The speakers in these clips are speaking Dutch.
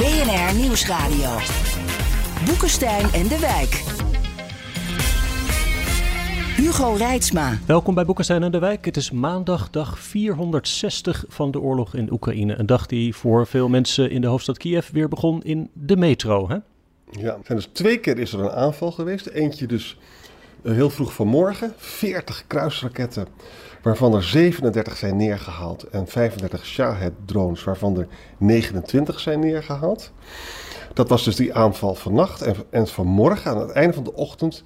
BNR Nieuwsradio. Boekenstein en de Wijk. Hugo Reitsma. Welkom bij Boekenstein en de Wijk. Het is maandag, dag 460 van de oorlog in Oekraïne. Een dag die voor veel mensen in de hoofdstad Kiev weer begon in de metro. Hè? Ja, zijn dus twee keer is er een aanval geweest. Eentje dus eh, heel vroeg vanmorgen. 40 kruisraketten, waarvan er 37 zijn neergehaald. En 35 Shahed-drones, waarvan er 29 zijn neergehaald. Dat was dus die aanval vannacht. En, en vanmorgen, aan het einde van de ochtend,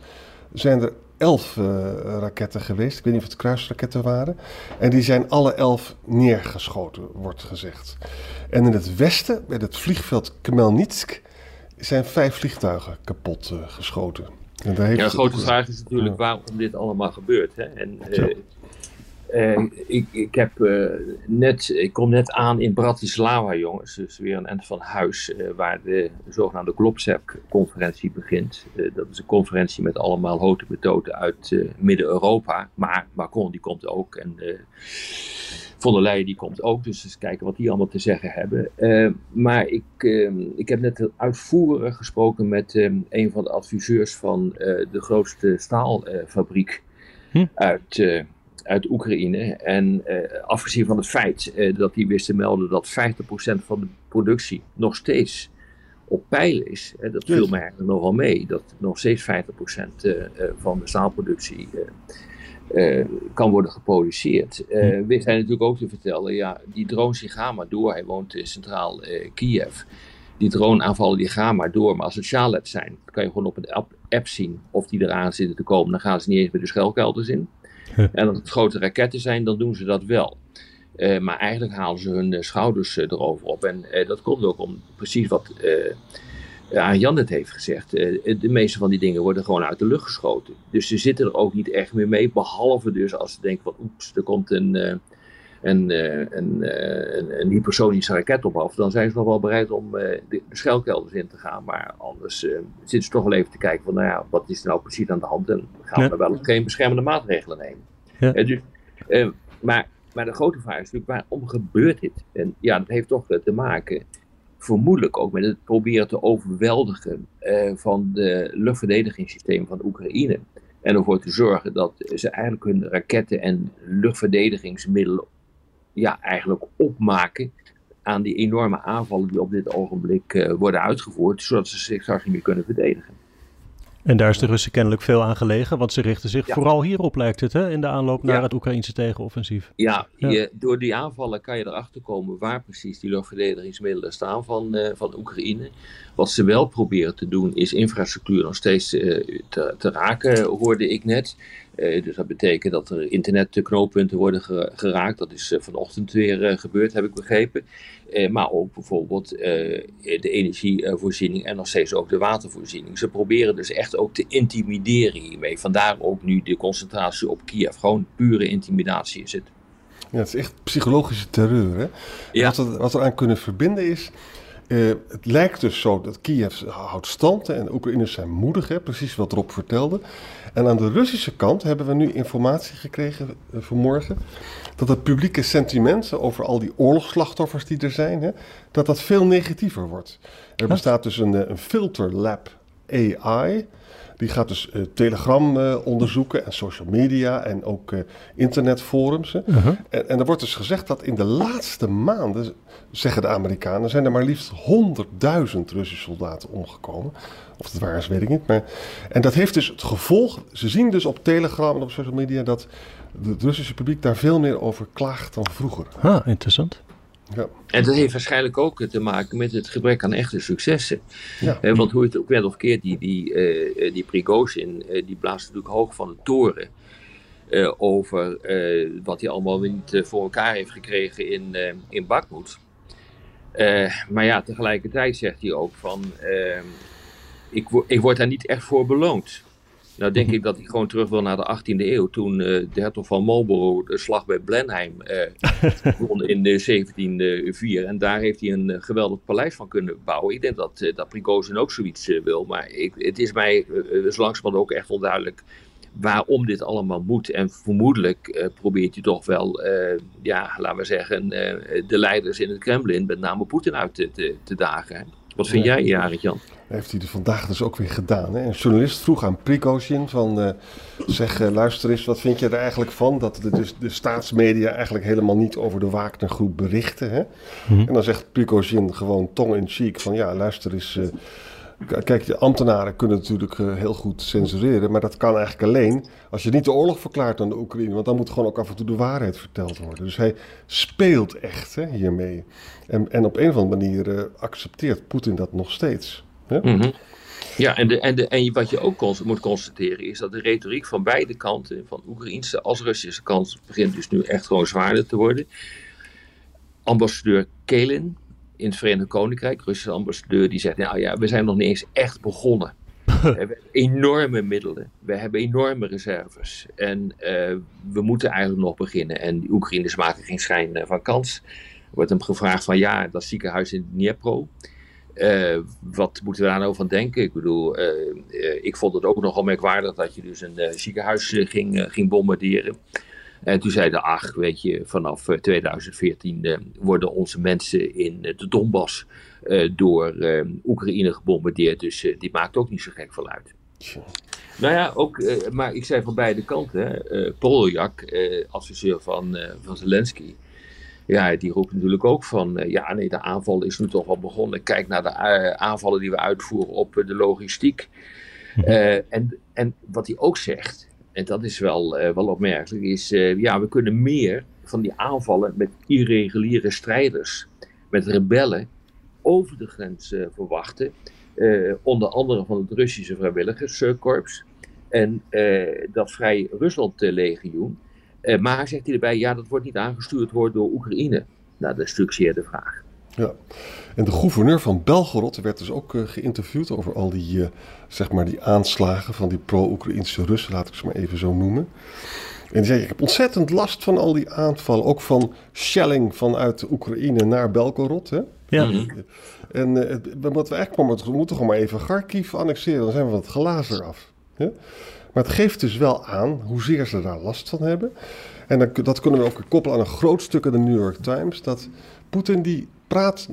zijn er elf uh, raketten geweest. Ik weet niet of het kruisraketten waren. En die zijn alle elf neergeschoten, wordt gezegd. En in het westen, bij het vliegveld Khmelnytsk, zijn vijf vliegtuigen kapot uh, geschoten. En daar heeft ja, de grote vraag is natuurlijk waarom dit allemaal gebeurt. Hè? En, uh, uh, ik, ik, heb, uh, net, ik kom net aan in Bratislava, jongens. Dus weer een eind van huis, uh, waar de zogenaamde Globsec-conferentie begint. dat is een conferentie met allemaal houten betoten uit Midden-Europa. Maar Macron die komt ook en von der Leyen die komt ook. Dus eens kijken wat die allemaal te zeggen hebben. maar ik, ik heb net uitvoerig gesproken met een van de adviseurs van de grootste staalfabriek hm? uit uit Oekraïne. En uh, afgezien van het feit uh, dat die wisten melden dat 50% van de productie nog steeds op peil is. Hè, dat viel mij eigenlijk nogal mee. Dat nog steeds 50% uh, van de staalproductie kan worden geproduceerd. we zijn natuurlijk ook te vertellen, ja, die drones die gaan maar door. Hij woont in centraal Kiev. Die droneaanvallen die gaan maar door. Maar als het Shalet zijn, kan je gewoon op een app, app zien of die eraan zitten te komen. Dan gaan ze niet eens met de schuilkelders in. En als het grote raketten zijn, dan doen ze dat wel. Uh, maar eigenlijk halen ze hun uh, schouders uh, erover op. En dat komt ook om precies wat Jan het heeft gezegd. de meeste van die dingen worden gewoon uit de lucht geschoten. Dus ze zitten er ook niet echt meer mee. Behalve dus als ze denken van oeps, er komt een, een, een, een, een, hypersonische raket op af. Dan zijn ze nog wel bereid om de, de schuilkelders in te gaan. Maar anders zitten ze toch wel even te kijken van nou ja, wat is er nou precies aan de hand. En gaan we ja. wel geen beschermende maatregelen nemen. Ja. Dus, maar, maar de grote vraag is natuurlijk, waarom gebeurt dit? En ja, dat heeft toch te maken, vermoedelijk ook met het proberen te overweldigen van de luchtverdedigingssysteem van Oekraïne. En ervoor te zorgen dat ze eigenlijk hun raketten en luchtverdedigingsmiddelen ja, eigenlijk opmaken aan die enorme aanvallen die op dit ogenblik uh, worden uitgevoerd, zodat ze zich straks niet meer kunnen verdedigen. En daar is de Russen kennelijk veel aan gelegen, want ze richten zich ja. vooral hierop, lijkt het, hè, in de aanloop naar ja. het Oekraïnse tegenoffensief. Ja, ja. Je, door die aanvallen kan je erachter komen waar precies die luchtverdedigingsmiddelen staan van, uh, van Oekraïne. Wat ze wel proberen te doen is infrastructuur nog steeds uh, te, te, raken, hoorde ik net. Uh, dus dat betekent dat er internetknooppunten worden geraakt. Dat is vanochtend weer gebeurd, heb ik begrepen. maar ook bijvoorbeeld de energievoorziening en nog steeds ook de watervoorziening. Ze proberen dus echt ook te intimideren hiermee. Vandaar ook nu de concentratie op Kiev. Gewoon pure intimidatie is het. Ja, het is echt psychologische terreur. Hè? Ja. Wat, we, wat we aan kunnen verbinden is. Uh, het lijkt dus zo dat Kiev houdt stand en de Oekraïners zijn moedig, hè, precies wat Rob vertelde. En aan de Russische kant hebben we nu informatie gekregen uh, vanmorgen dat het publieke sentiment over al die oorlogsslachtoffers die er zijn, hè, dat dat veel negatiever wordt. Er bestaat dus een, een filterlab AI. Die gaat dus uh, Telegram uh, onderzoeken en social media en ook uh, internetforums. Uh -huh. en, en er wordt dus gezegd dat in de laatste maanden, zeggen de Amerikanen, zijn er maar liefst 100.000 Russische soldaten omgekomen. Of dat waar is, weet ik niet. Maar, en dat heeft dus het gevolg, ze zien dus op Telegram en op social media dat het Russische publiek daar veel meer over klaagt dan vroeger. Ah, interessant. Ja. En dat heeft waarschijnlijk ook te maken met het gebrek aan echte successen. Ja. He, want hoe je het ook wel of keert, die, die, uh, die Prigozhin, uh, die blaast natuurlijk hoog van de toren. Uh, over wat hij allemaal niet voor elkaar heeft gekregen in, in Bakhmut. maar ja, tegelijkertijd zegt hij ook van ik, ik word daar niet echt voor beloond. Nou denk ik dat hij gewoon terug wil naar de 18e eeuw. Toen uh, de hertog van Marlborough de slag bij Blenheim uh, won in 1704. En daar heeft hij een geweldig paleis van kunnen bouwen. Ik denk dat, dat Prigozhin ook zoiets wil. Maar ik, het is mij zo langzamerhand ook echt onduidelijk waarom dit allemaal moet. En vermoedelijk probeert hij toch wel, ja, laten we zeggen, de leiders in het Kremlin, met name Poetin, uit te, te, te dagen. Wat vind jij, Jarit Jan? Heeft hij er vandaag dus ook weer gedaan. Hè? Een journalist vroeg aan Prigozhin van... Uh, zeg, uh, luister eens, wat vind je er eigenlijk van... dat de, de, de staatsmedia eigenlijk helemaal niet over de Wagnergroep berichten. Hè? Mhm. En dan zegt Prigozhin gewoon tong in cheek van... ja, luister eens... Uh, Kijk, de ambtenaren kunnen natuurlijk heel goed censureren, maar dat kan eigenlijk alleen als je niet de oorlog verklaart aan de Oekraïne, want dan moet gewoon ook af en toe de waarheid verteld worden. Dus hij speelt echt hè, hiermee. En, en op een of andere manier accepteert Poetin dat nog steeds. Ja, mhm. ja en, de, en, de, en wat je ook moet constateren is dat de retoriek van beide kanten, van Oekraïnse als Russische kant, begint dus nu echt gewoon zwaarder te worden. Ambassadeur Kelin in het Verenigd Koninkrijk, Russische ambassadeur, die zegt: Nou ja, we zijn nog niet eens echt begonnen. we hebben enorme middelen, we hebben enorme reserves en uh, we moeten eigenlijk nog beginnen. En de Oekraïners maken geen schijn van kans. Er wordt hem gevraagd van ja, dat ziekenhuis in Dnipro. Uh, wat moeten we daar nou van denken? Ik bedoel, uh, uh, ik vond het ook nogal merkwaardig dat je dus een ziekenhuis ging, ging bombarderen. En toen zeiden, ach, weet je, vanaf 2014 worden onze mensen in de Donbass door Oekraïne gebombardeerd. Dus die maakt ook niet zo gek veel uit. Nou ja, ook, maar ik zei van beide kanten, Poljak, adviseur van, van Zelensky, ja, die roept natuurlijk ook van, uh, ja nee, de aanval is nu toch wel begonnen. Kijk naar de uh, aanvallen die we uitvoeren op uh, de logistiek. Mhm. en, en wat hij ook zegt, en dat is wel, wel opmerkelijk, is ja, we kunnen meer van die aanvallen met irreguliere strijders, met rebellen, over de grens verwachten. onder andere van het Russische vrijwilligerskorps en dat Vrij Rusland-legioen. Uh, maar zegt hij erbij, ja, dat wordt niet aangestuurd wordt door Oekraïne. Nou, dat is natuurlijk zeer de vraag. Ja, en de gouverneur van Belgorod werd dus ook uh, geïnterviewd over al die, uh, zeg maar die aanslagen van die pro-Oekraïnse Russen, laat ik ze maar even zo noemen. En die zei, ik heb ontzettend last van al die aanvallen, ook van shelling vanuit Oekraïne naar Belgorod. Hè? Ja. Mhm. En uh, wat we eigenlijk we moeten gewoon maar even Kharkiv annexeren, dan zijn we wat glazen af. Hè? Maar het geeft dus wel aan hoezeer ze daar last van hebben. En dan, dat kunnen we ook koppelen aan een groot stuk in de New York Times. Dat Poetin die praat,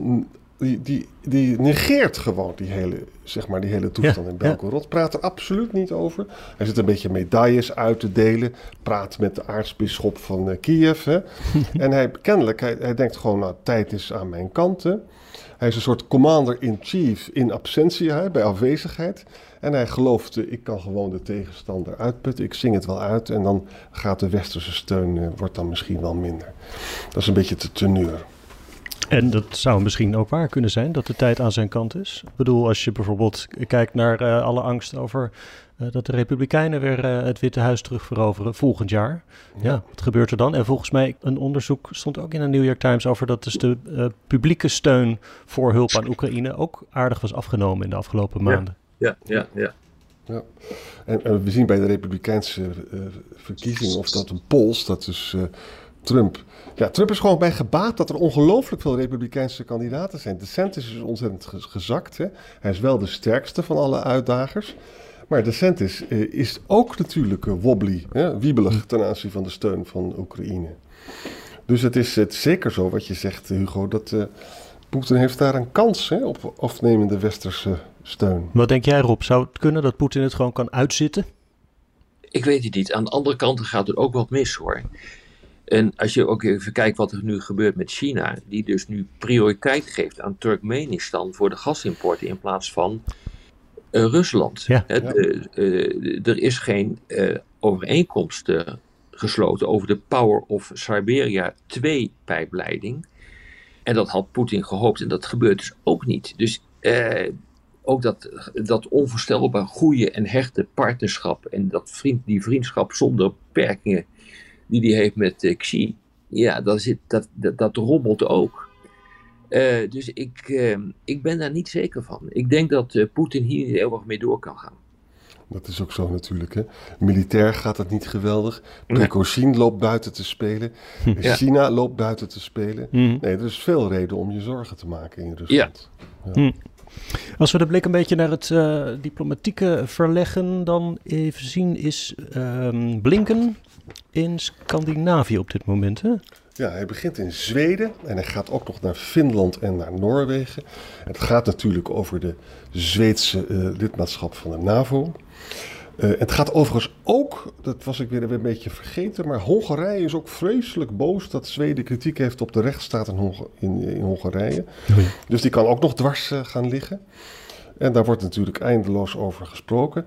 die, die, die negeert gewoon die hele, zeg maar, die hele toestand in Belgorod. Praat er absoluut niet over. Hij zit een beetje medailles uit te delen. Praat met de aartsbisschop van uh, Kiev. Hè. en hij, kennelijk, hij, hij denkt gewoon, nou, tijd is aan mijn kant. Hij is een soort commander-in-chief in absentia, bij afwezigheid. En hij geloofde, ik kan gewoon de tegenstander uitputten. Ik zing het wel uit en dan gaat de westerse steun, uh, wordt dan misschien wel minder. Dat is een beetje te teneur. En dat zou misschien ook waar kunnen zijn, dat de tijd aan zijn kant is. Ik bedoel, als je bijvoorbeeld kijkt naar uh, alle angst over uh, dat de Republikeinen weer uh, het Witte Huis terugveroveren volgend jaar. Ja. ja. wat gebeurt er dan? En volgens mij, een onderzoek stond ook in de New York Times over dat dus de publieke steun voor hulp aan Oekraïne ook aardig was afgenomen in de afgelopen maanden ja, ja, ja. ja. En, we zien bij de Republikeinse uh, verkiezingen, of dat een pols, dat is uh, Trump. Ja, Trump is gewoon bij gebaat dat er ongelooflijk veel Republikeinse kandidaten zijn. De DeSantis is ontzettend gezakt. Hè? Hij is wel de sterkste van alle uitdagers. Maar de DeSantis uh, is ook natuurlijk wobbly, hè? wiebelig ten aanzien van de steun van Oekraïne. Dus het is het zeker zo wat je zegt, Hugo, dat Poetin heeft daar een kans hè, op afnemende westerse steun. Wat denk jij, Rob? Zou het kunnen dat Poetin het gewoon kan uitzitten? Ik weet het niet. Aan de andere kant gaat het ook wat mis hoor. En als je ook even kijkt wat er nu gebeurt met China, die dus nu prioriteit geeft aan Turkmenistan voor de gasimporten in plaats van uh, Rusland. Ja. uh, er is geen uh, overeenkomst gesloten over de Power of Siberia 2 pijpleiding. En dat had Poetin gehoopt en dat gebeurt dus ook niet. Dus ook dat, dat onvoorstelbaar goede en hechte partnerschap en dat vriend, die vriendschap zonder beperkingen die hij heeft met uh, Xi, ja, dat, zit, dat, dat, dat rommelt ook. dus ik, ik ben daar niet zeker van. Ik denk dat Poetin hier heel erg mee door kan gaan. Dat is ook zo natuurlijk. Hè? Militair gaat het niet geweldig. Prigozhin loopt buiten te spelen. China loopt buiten te spelen. Mhm. Nee, er is veel reden om je zorgen te maken in Rusland. Ja. Mhm. Als we de blik een beetje naar het uh, diplomatieke verleggen, dan even zien is um, Blinken in Scandinavië op dit moment. Hè? Ja, hij begint in Zweden en hij gaat ook nog naar Finland en naar Noorwegen. Het gaat natuurlijk over de Zweedse uh, lidmaatschap van de NAVO. Uh, het gaat overigens ook, dat was ik weer een beetje vergeten, maar Hongarije is ook vreselijk boos dat Zweden kritiek heeft op de rechtsstaat in, in, in Hongarije. Oh Dus die kan ook nog dwars uh, gaan liggen. En daar wordt natuurlijk eindeloos over gesproken.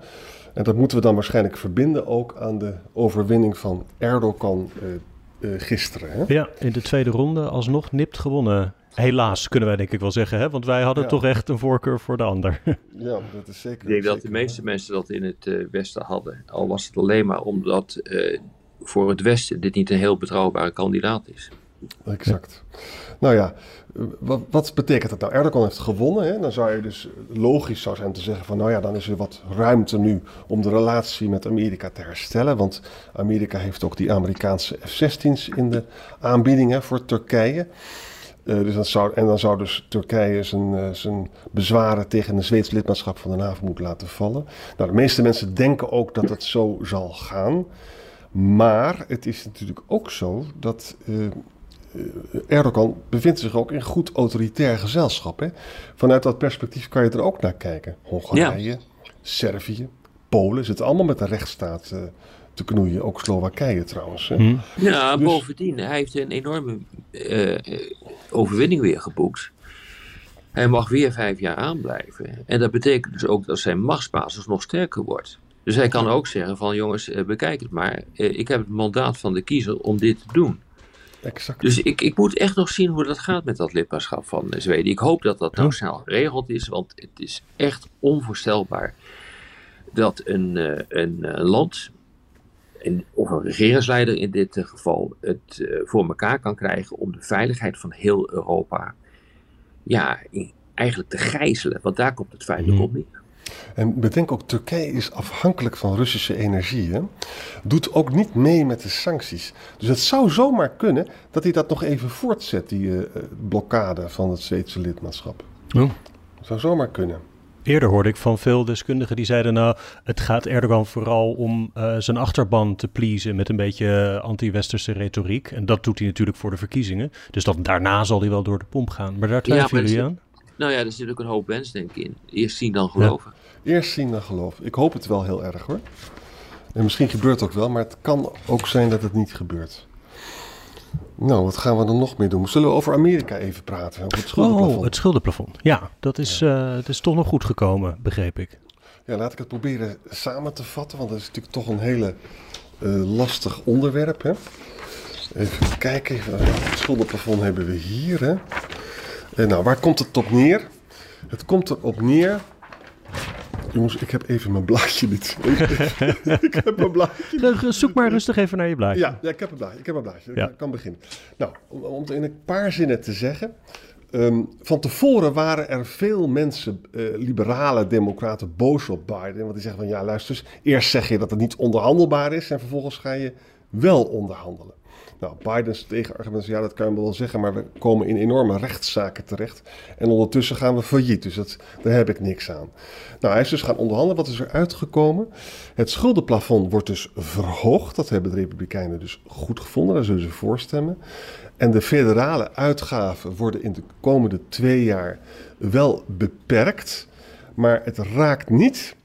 En dat moeten we dan waarschijnlijk verbinden ook aan de overwinning van Erdogan uh, gisteren. Hè? Ja, in de tweede ronde alsnog nipt gewonnen Helaas, kunnen wij denk ik wel zeggen. Hè? Want wij hadden toch echt een voorkeur voor de ander. Ja, dat is zeker. Ik denk dat de meeste mensen dat in het uh, Westen hadden. Al was het alleen maar omdat uh, voor het Westen dit niet een heel betrouwbare kandidaat is. Exact. Nou ja, wat, wat, betekent dat nou? Erdogan heeft gewonnen. Hè? Dan zou je dus logisch zou zijn te zeggen van... nou ja, dan is er wat ruimte nu om de relatie met Amerika te herstellen. Want Amerika heeft ook die Amerikaanse F-16's in de aanbiedingen voor Turkije. Uh, dus dat zou, en dan zou dus Turkije zijn, uh, zijn bezwaren tegen een Zweeds lidmaatschap van de NAVO moeten laten vallen. Nou, de meeste mensen denken ook dat het zo zal gaan. Maar het is natuurlijk ook zo dat uh, Erdogan bevindt zich ook in goed autoritair gezelschap. Hè? Vanuit dat perspectief kan je er ook naar kijken. Hongarije, ja. Servië, Polen zitten allemaal met de rechtsstaat te knoeien. Ook Slowakije trouwens. Hm. Ja, dus... bovendien, hij heeft een enorme uh, overwinning weer geboekt. Hij mag weer vijf jaar aanblijven. En dat betekent dus ook dat zijn machtsbasis nog sterker wordt. Dus hij kan ook zeggen van jongens, bekijk het maar. Ik heb het mandaat van de kiezer om dit te doen. Exact. Dus ik, ik moet echt nog zien hoe dat gaat met dat lidmaatschap van Zweden. Ik hoop dat dat nou snel geregeld is, want het is echt onvoorstelbaar dat een, een, een land en, of een regeringsleider in dit eh, geval het uh, voor elkaar kan krijgen om de veiligheid van heel Europa ja, eigenlijk te gijzelen. Want daar komt het feitelijk mhm. op neer. En bedenk ook, Turkije is afhankelijk van Russische energie. Hè? Doet ook niet mee met de sancties. Dus het zou zomaar kunnen dat hij dat nog even voortzet, die uh, blokkade van het Zweedse lidmaatschap. Dat zou zomaar kunnen. Eerder hoorde ik van veel deskundigen die zeiden: Nou, het gaat Erdogan vooral om uh, zijn achterban te pleasen met een beetje anti-westerse retoriek. En dat doet hij natuurlijk voor de verkiezingen. Dus dat, daarna zal hij wel door de pomp gaan. Maar daar twijfelen ja, jullie aan? Nou ja, er zit ook een hoop wens, denk ik, in. Eerst zien dan geloven. Eerst zien dan geloven. Ik hoop het wel heel erg hoor. En misschien gebeurt het ook wel, maar het kan ook zijn dat het niet gebeurt. Nou, wat gaan we dan nog meer doen? Zullen we over Amerika even praten? Over het schuldenplafond? Oh, het schuldenplafond. Ja, dat is, ja. Uh, het is toch nog goed gekomen, begreep ik. Ja, laat ik het proberen samen te vatten, want dat is natuurlijk toch een hele uh, lastig onderwerp. Hè? Even kijken, het schuldenplafond hebben we hier. Hè? En nou, waar komt het op neer? Het komt erop neer Jongens, ik heb even mijn blaadje niet. ik heb mijn blaadje. Zoek maar rustig even naar je blaadje. Ja, ja ik heb een blaadje. Ik heb een blaadje. Ik kan beginnen. Nou, om, om het in een paar zinnen te zeggen. Um, van tevoren waren er veel mensen, uh, liberale democraten, boos op Biden. Want die zeggen van ja, luister eens, eerst zeg je dat het niet onderhandelbaar is en vervolgens ga je wel onderhandelen. Nou, Bidens tegenargument ja, dat kan je wel zeggen, maar we komen in enorme rechtszaken terecht. En ondertussen gaan we failliet, dus dat, daar heb ik niks aan. Nou, hij is dus gaan onderhandelen. Wat is er uitgekomen? Het schuldenplafond wordt dus verhoogd. Dat hebben de Republikeinen dus goed gevonden, daar zullen ze voor stemmen. En de federale uitgaven worden in de komende twee jaar wel beperkt. Maar het raakt niet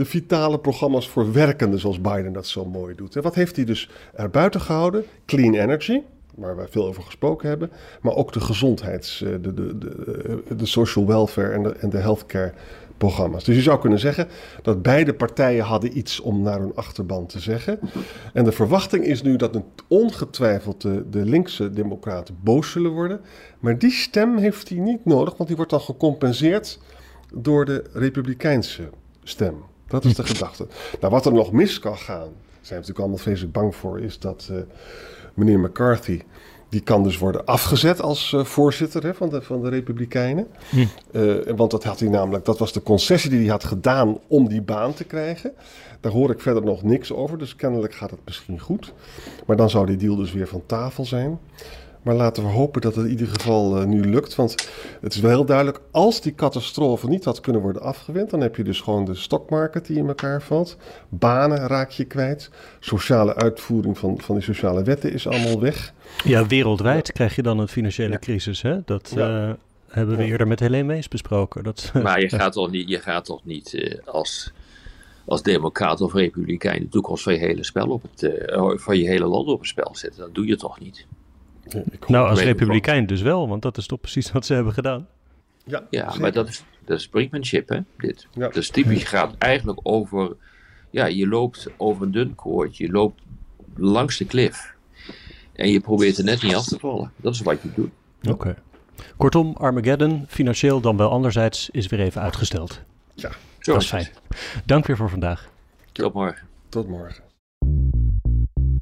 de vitale programma's voor werkenden, zoals Biden dat zo mooi doet. En wat heeft hij dus erbuiten gehouden? Clean energy, waar we veel over gesproken hebben, maar ook de gezondheids, eh, de, de, de, de social welfare en de, en de healthcare programma's. Dus je zou kunnen zeggen dat beide partijen hadden iets om naar hun achterban te zeggen. En de verwachting is nu dat ongetwijfeld de linkse democraten boos zullen worden. Maar die stem heeft hij niet nodig, want die wordt dan gecompenseerd door de republikeinse stem. Dat is de gedachte. Nou, wat er nog mis kan gaan, zijn we natuurlijk allemaal vreselijk bang voor, is dat uh, meneer McCarthy Die kan dus worden afgezet als uh, voorzitter hè, van, de, van de Republikeinen. Hm. Uh, want dat, had hij namelijk, dat was de concessie die hij had gedaan om die baan te krijgen. Daar hoor ik verder nog niks over, dus kennelijk gaat het misschien goed. Maar dan zou die deal dus weer van tafel zijn. Maar laten we hopen dat het in ieder geval uh, nu lukt. Want het is wel heel duidelijk, als die catastrofe niet had kunnen worden afgewend, dan heb je dus gewoon de stockmarket die in elkaar valt. Banen raak je kwijt. Sociale uitvoering van, van die sociale wetten is allemaal weg. Ja, wereldwijd krijg je dan een financiële crisis. Hè? Dat uh, hebben we eerder met Helene Mees besproken. Dat, maar je gaat toch niet, je gaat toch niet uh, als als democraat of republikein de toekomst van je hele spel op het, uh, van je hele land op het spel zetten. Dat doe je toch niet? Nou, als republikein dus wel, want dat is toch precies wat ze hebben gedaan. Ja, ja maar dat is, dat is brinkmanship, hè, dit. Ja. Dat is typisch, gaat eigenlijk over, ja, je loopt over een dun koord, je loopt langs de klif. En je probeert er net niet af te vallen. Dat is wat je doet. Oké. Kortom, Armageddon, financieel dan wel anderzijds, is weer even uitgesteld. Ja, Zo dat is fijn. Dank weer voor vandaag. Tot morgen. Tot morgen.